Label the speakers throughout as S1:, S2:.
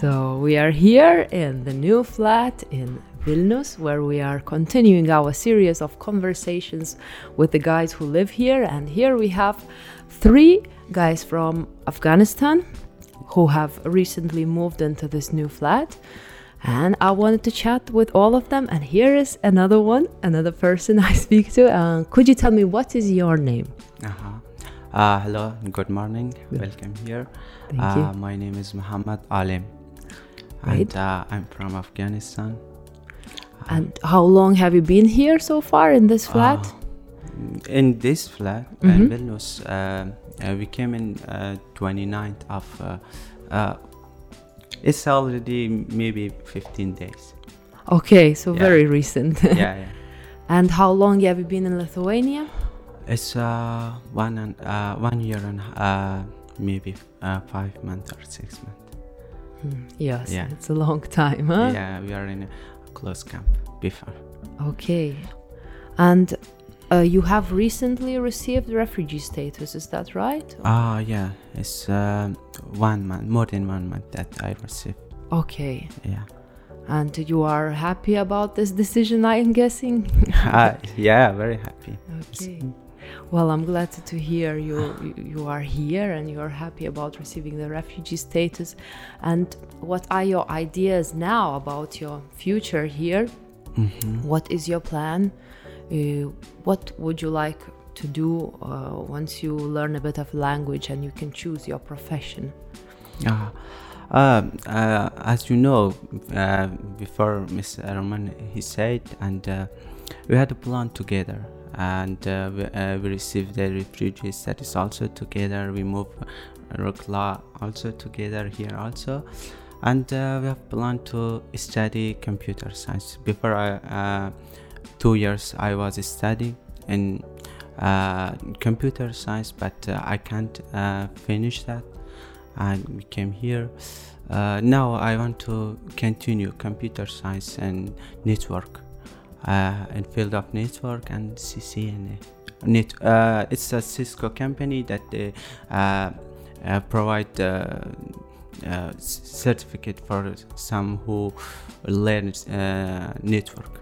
S1: So we are here in the new flat in Vilnius, where we are continuing our series of conversations with the guys who live here. And here we have three guys from Afghanistan who have recently moved into this new flat. And I wanted to chat with all of them. And here is another one, another person I speak to. Uh, could you tell me what is your name?
S2: Uh-huh. Uh, hello, good morning. Welcome here.
S1: Thank
S2: uh,
S1: you.
S2: My name is Muhammad Alim.
S1: Right.
S2: And uh, I'm from Afghanistan.
S1: And how long have you been here so far in this flat?
S2: In this flat
S1: Mhm.
S2: in Vilnius, uh, uh, we came in uh, 29th of. Uh, uh, it's already maybe 15 days.
S1: okay, so
S2: yeah.
S1: very recent.
S2: yeah, yeah.
S1: and how long have you been in Lithuania?
S2: It's uh, one and uh, one year and uh, maybe uh, five months or six months.
S1: Hmm, Yes,
S2: Yeah.
S1: it's a long time, huh?
S2: Yeah, we are in a close camp before.
S1: Okay. And uh, you have recently received refugee status, is that right?
S2: Ah, yeah, it's um one month, more than one month that I received.
S1: Okay.
S2: Yeah,
S1: And you are happy about this decision, I am guessing?
S2: Ah, yeah, very happy.
S1: Okay. Well, I'm glad to hear you you- are here and you are happy about receiving the refugee status. And what are your ideas now about your future here?
S2: hmm
S1: What is your plan? Uh, what would you like to do uh, once you learn a bit of language and you can choose your profession?
S2: Um, uh, as you know, uh, before Mr. Roman he said, and uh, we had a plan together, and uh, we, uh, we received the refugees that is also together. We move Rukla also together here also, and uh, we have planned to study computer science. Before I, uh, two years, I was studying in uh, computer science, but uh, I can't uh, finish that and we came here. Uh, now I want to continue computer science and network uh, in field of network and CCNA. Net, uh, it's a Cisco company that they uh, uh, provide uh, uh, certificate for some who learn uh, network.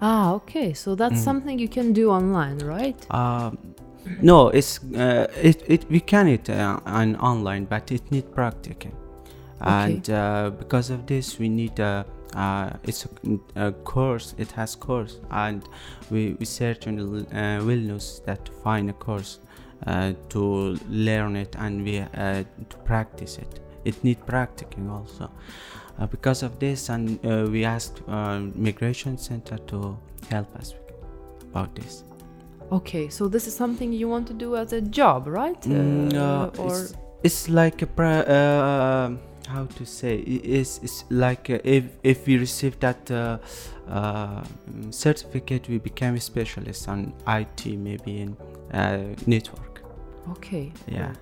S1: Ah, okay. So that's
S2: Mm.
S1: something you can do online, right?
S2: Um, no, it's uh, it, it we can it uh, on online, but it need practicing, and uh, because of this we need a. Uh, it's a, a course. It has course, and we, we search on uh, Vilnius that to find a course uh, to learn it and we uh, to practice it. It need practicing also. Uh, because of this, and uh, we asked uh, migration center to help us about this.
S1: Okay, so this is something you want to do as a job, right?
S2: Mm,
S1: Uh, or
S2: it's, it's like a uh, how to say it is it's like uh, if if we receive that uh, uh, certificate we become a specialist on IT maybe in uh, network
S1: okay.
S2: yeah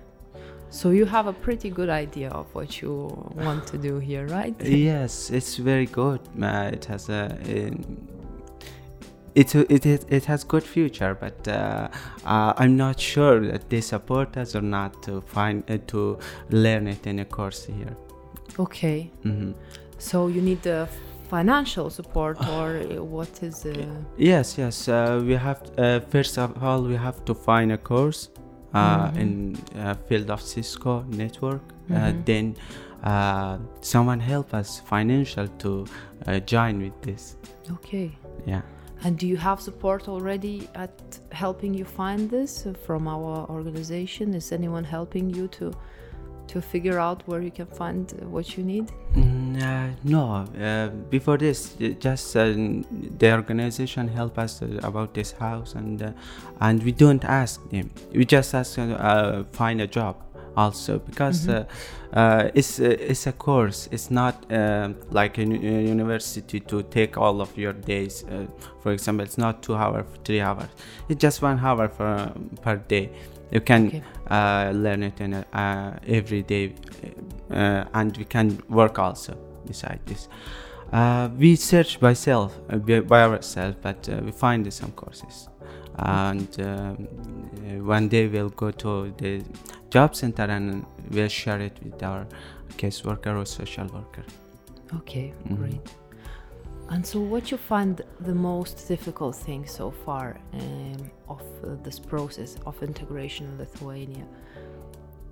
S1: So you have a pretty good idea of what you want to do here, right?
S2: yes it's very good uh, it has a it, it, it, it has good future but uh, uh, i'm not sure that they support us or not to find uh, to learn it in a course here
S1: Okay.
S2: hmm
S1: So you need the financial support, or uh, what is? Uh,
S2: Yes, yes. Uh, we have uh, first of all we have to find a course uh,
S1: Mhm.
S2: in uh, field of Cisco network. Uh,
S1: Mhm.
S2: then uh, someone help us financial to uh, join with this.
S1: okay.
S2: Yeah.
S1: And do you have support already at helping you find this from our organization? Is anyone helping you to to figure out where you can find uh, what you need?
S2: Mm, uh, no. Uh, before this, just uh, the organization help us uh, about this house, and uh, and we don't ask them. We just ask uh, find a job also because uh, it's uh, it's a course. It's not like a uni- university to take all of your days. Uh, for example, it's not two hours, three hours. It's just one hour for per day. You can
S1: Okay.
S2: uh, learn it in a, uh, every day, uh, and we can work also beside this. Uh, we search by self, uh, by ourselves, but uh, we find some courses. and um, uh, one day we'll go to the job center and we'll share it with our caseworker or social worker.
S1: Okay,
S2: Mhm.
S1: great. And so, what you find the most difficult thing so far um, of uh, this process of integration in Lithuania?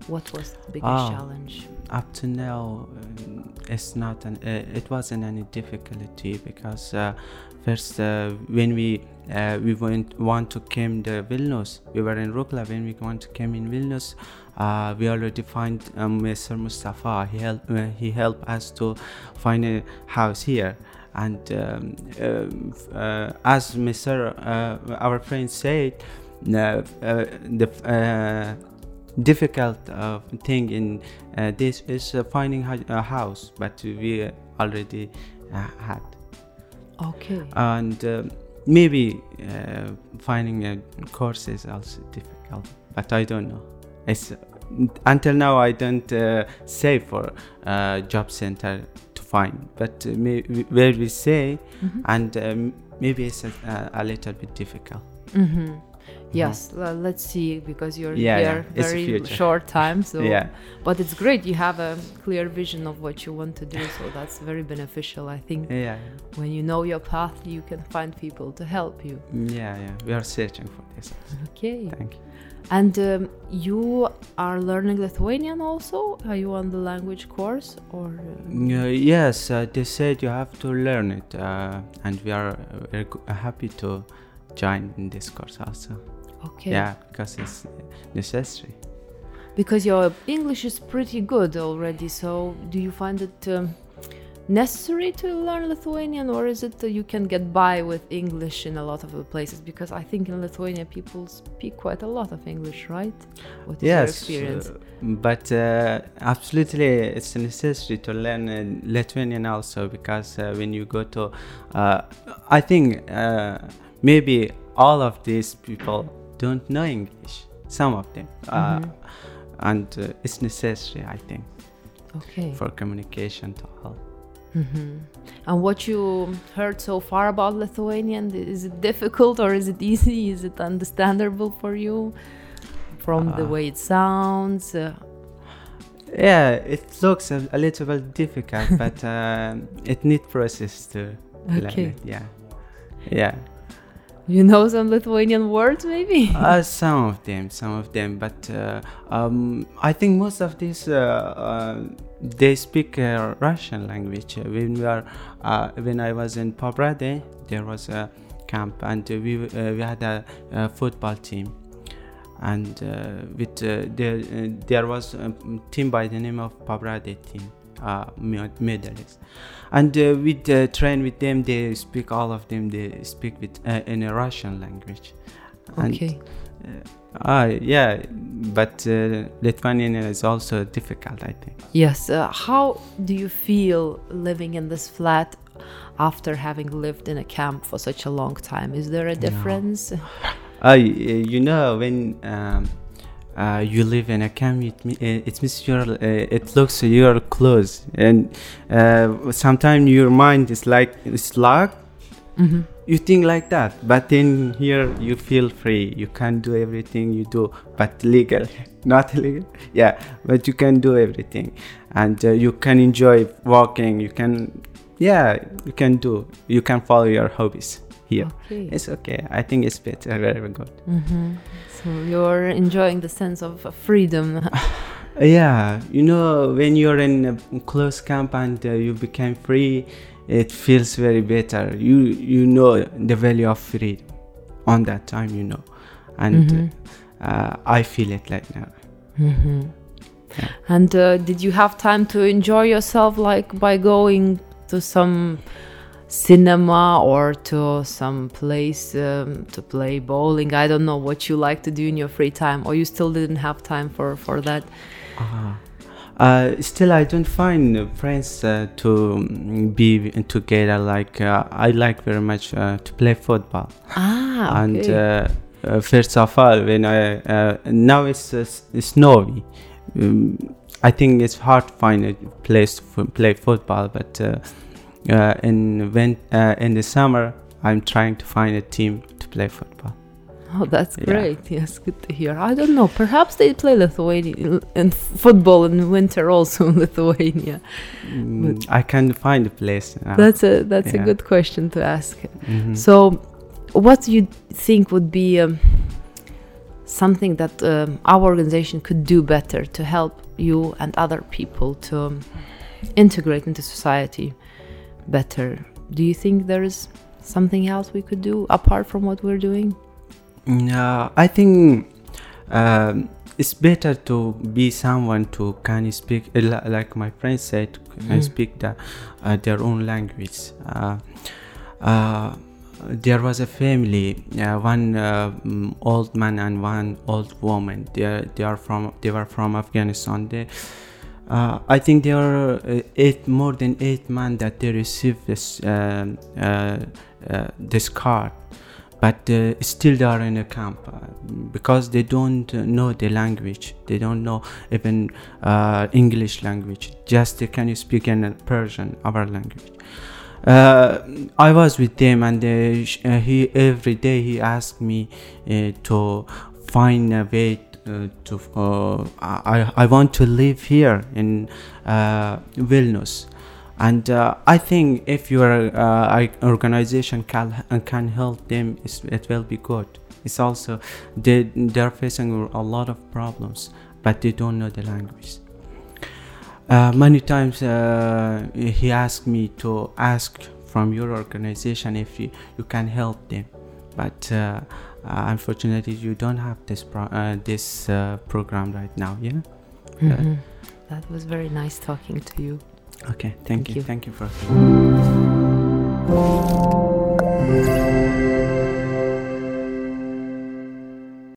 S1: What was the biggest
S2: Ah.
S1: challenge?
S2: up to now um, it's not an uh, it wasn't any difficulty because uh, first uh, when we uh, we went want to came to Vilnius we were in Rukla when we want to came in Vilnius uh, we already find um, Mr. Mustafa he helped uh, he helped us to find a house here and um, um, uh, as Mr. Uh, our friend said uh, uh, the uh, difficult uh, thing in uh, this is uh, finding a house but we already uh, had
S1: Okay.
S2: and uh, maybe uh, finding a course is also difficult but i don't know it's until now i don't uh, say for uh, job center to find but uh, may, where we say
S1: Mhm.
S2: and um, maybe it's a, a little bit difficult
S1: Mm-hmm. Yes, le- let's see because you're
S2: Yeah, yeah,
S1: here
S2: the
S1: very short time. So,
S2: yeah
S1: but it's great. You have a clear vision of what you want to do, so that's very beneficial. I think
S2: yeah
S1: when you know your path, you can find people to help you.
S2: yeah yeah we are searching for this
S1: Okay.
S2: thank you
S1: And um, you are learning Lithuanian also? Are you on the language course or? um,
S2: Uh, yes, uh, they said you have to learn it, uh, and we are uh, very uh, happy to join in this course also.
S1: Okay.
S2: Yeah, because it's necessary.
S1: Because your English is pretty good already. So do you find it um, necessary to learn Lithuanian, or is it that you can get by with English in a lot of the places? Because I think in Lithuania people speak quite a lot of English, right? What is your experience?
S2: uh, but uh, absolutely, it's necessary to learn uh, Lithuanian also because uh, when you go to, uh, I think uh, maybe all of these people don't know English. Some of them, uh,
S1: Mhm.
S2: and uh, it's necessary, I think,
S1: okay.
S2: for communication to all.
S1: hmm And what you heard so far about Lithuanian, is it difficult or is it easy? Is it understandable for you from the
S2: Uh,
S1: way it sounds? Uh,
S2: Yeah, it looks a, a little bit difficult, but um, it needs process to learn it. Yeah, yeah.
S1: You know some Lithuanian words, maybe?
S2: uh, some of them, some of them, but uh, um, I think most of these uh, uh, they speak uh, Russian language. When we are, uh, when I was in Pobrade, there was a camp, and we we had a, a football team, and with there there was a team by the name of Pobrade team. Uh, me- medalists, and uh, with uh, train with them. They speak all of them. They speak with uh, in a Russian language. And,
S1: okay.
S2: uh, yeah, but uh, Lithuanian is also difficult, I think.
S1: Yes. Uh, how do you feel living in this flat after having lived in a camp for such a long time? Is there a difference?
S2: Uh, y- you know, when um, uh, you live in a camp, it, me- uh, it means you're, uh, it looks you're close, and uh, sometimes your mind is like it's locked.
S1: hmm
S2: You think like that, but then here you feel free. You can do everything you do, but legal, not illegal. Yeah, but you can do everything, and uh, you can enjoy walking. You can, yeah, you can do. You can follow your hobbies here.
S1: Okay.
S2: It's okay. I think it's better. Very good.
S1: hmm So you're enjoying the sense of uh, freedom.
S2: Yeah, you know, when you're in a close camp and uh, you become free, it feels very better. You you know the value of freedom on that time, you know, and
S1: Mhm.
S2: uh, I feel it like now.
S1: hmm
S2: Yeah.
S1: And uh, did you have time to enjoy yourself, like by going to some cinema or to some place um, to play bowling? I don't know what you like to do in your free time, or you still didn't have time for for that.
S2: Ah. Uh, still, I don't find uh, friends uh, to mm, be together. Like uh, I like very much uh, to play football.
S1: Ah,
S2: and
S1: okay.
S2: uh, uh, first of all when i uh, now it's uh, snowy um, i think it's hard to find a place to f- play football but uh, in when uh, in the summer i'm trying to find a team to play football
S1: Oh, that's
S2: Yeah.
S1: great. Yes, good to hear. I don't know. Perhaps they play Lithuania and football in winter also in Lithuania.
S2: Mm, I can find a place. now.
S1: That's a that's a good question to ask.
S2: Mhm.
S1: So, what do you think would be um, something that um, our organization could do better to help you and other people to um, integrate into society better? Do you think there is something else we could do apart from what we're doing?
S2: No, I think um, it's better to be someone to can speak uh, like my friend said can
S1: Mm.
S2: speak the, uh, their own language. Uh, uh, there was a family, uh, one uh, old man and one old woman. They are, they are from they were from Afghanistan. They, uh, I think there are uh, eight more than eight men that they received this um, uh, uh, this card. But uh, still they are in a camp uh, because they don't uh, know the language. They don't know even uh, english language. Just they can speak in persian our language. Uh, I was with them, and uh, uh, he every day he asked me uh, to find a way uh, to. Uh, I I want to live here in uh, Vilnius, and uh, I think if your uh, organization can uh, can help them, it will be good. It's also they they're facing a lot of problems, but they don't know the language. Uh, many times uh, he asked me to ask from your organization if you, you can help them, but uh, uh, unfortunately you don't have this pro- uh, this uh, program right now. Yeah.
S1: Mhm. That was very nice talking to you.
S2: Okay.
S1: Thank
S2: Thank, you.
S1: you.
S2: Thank you for.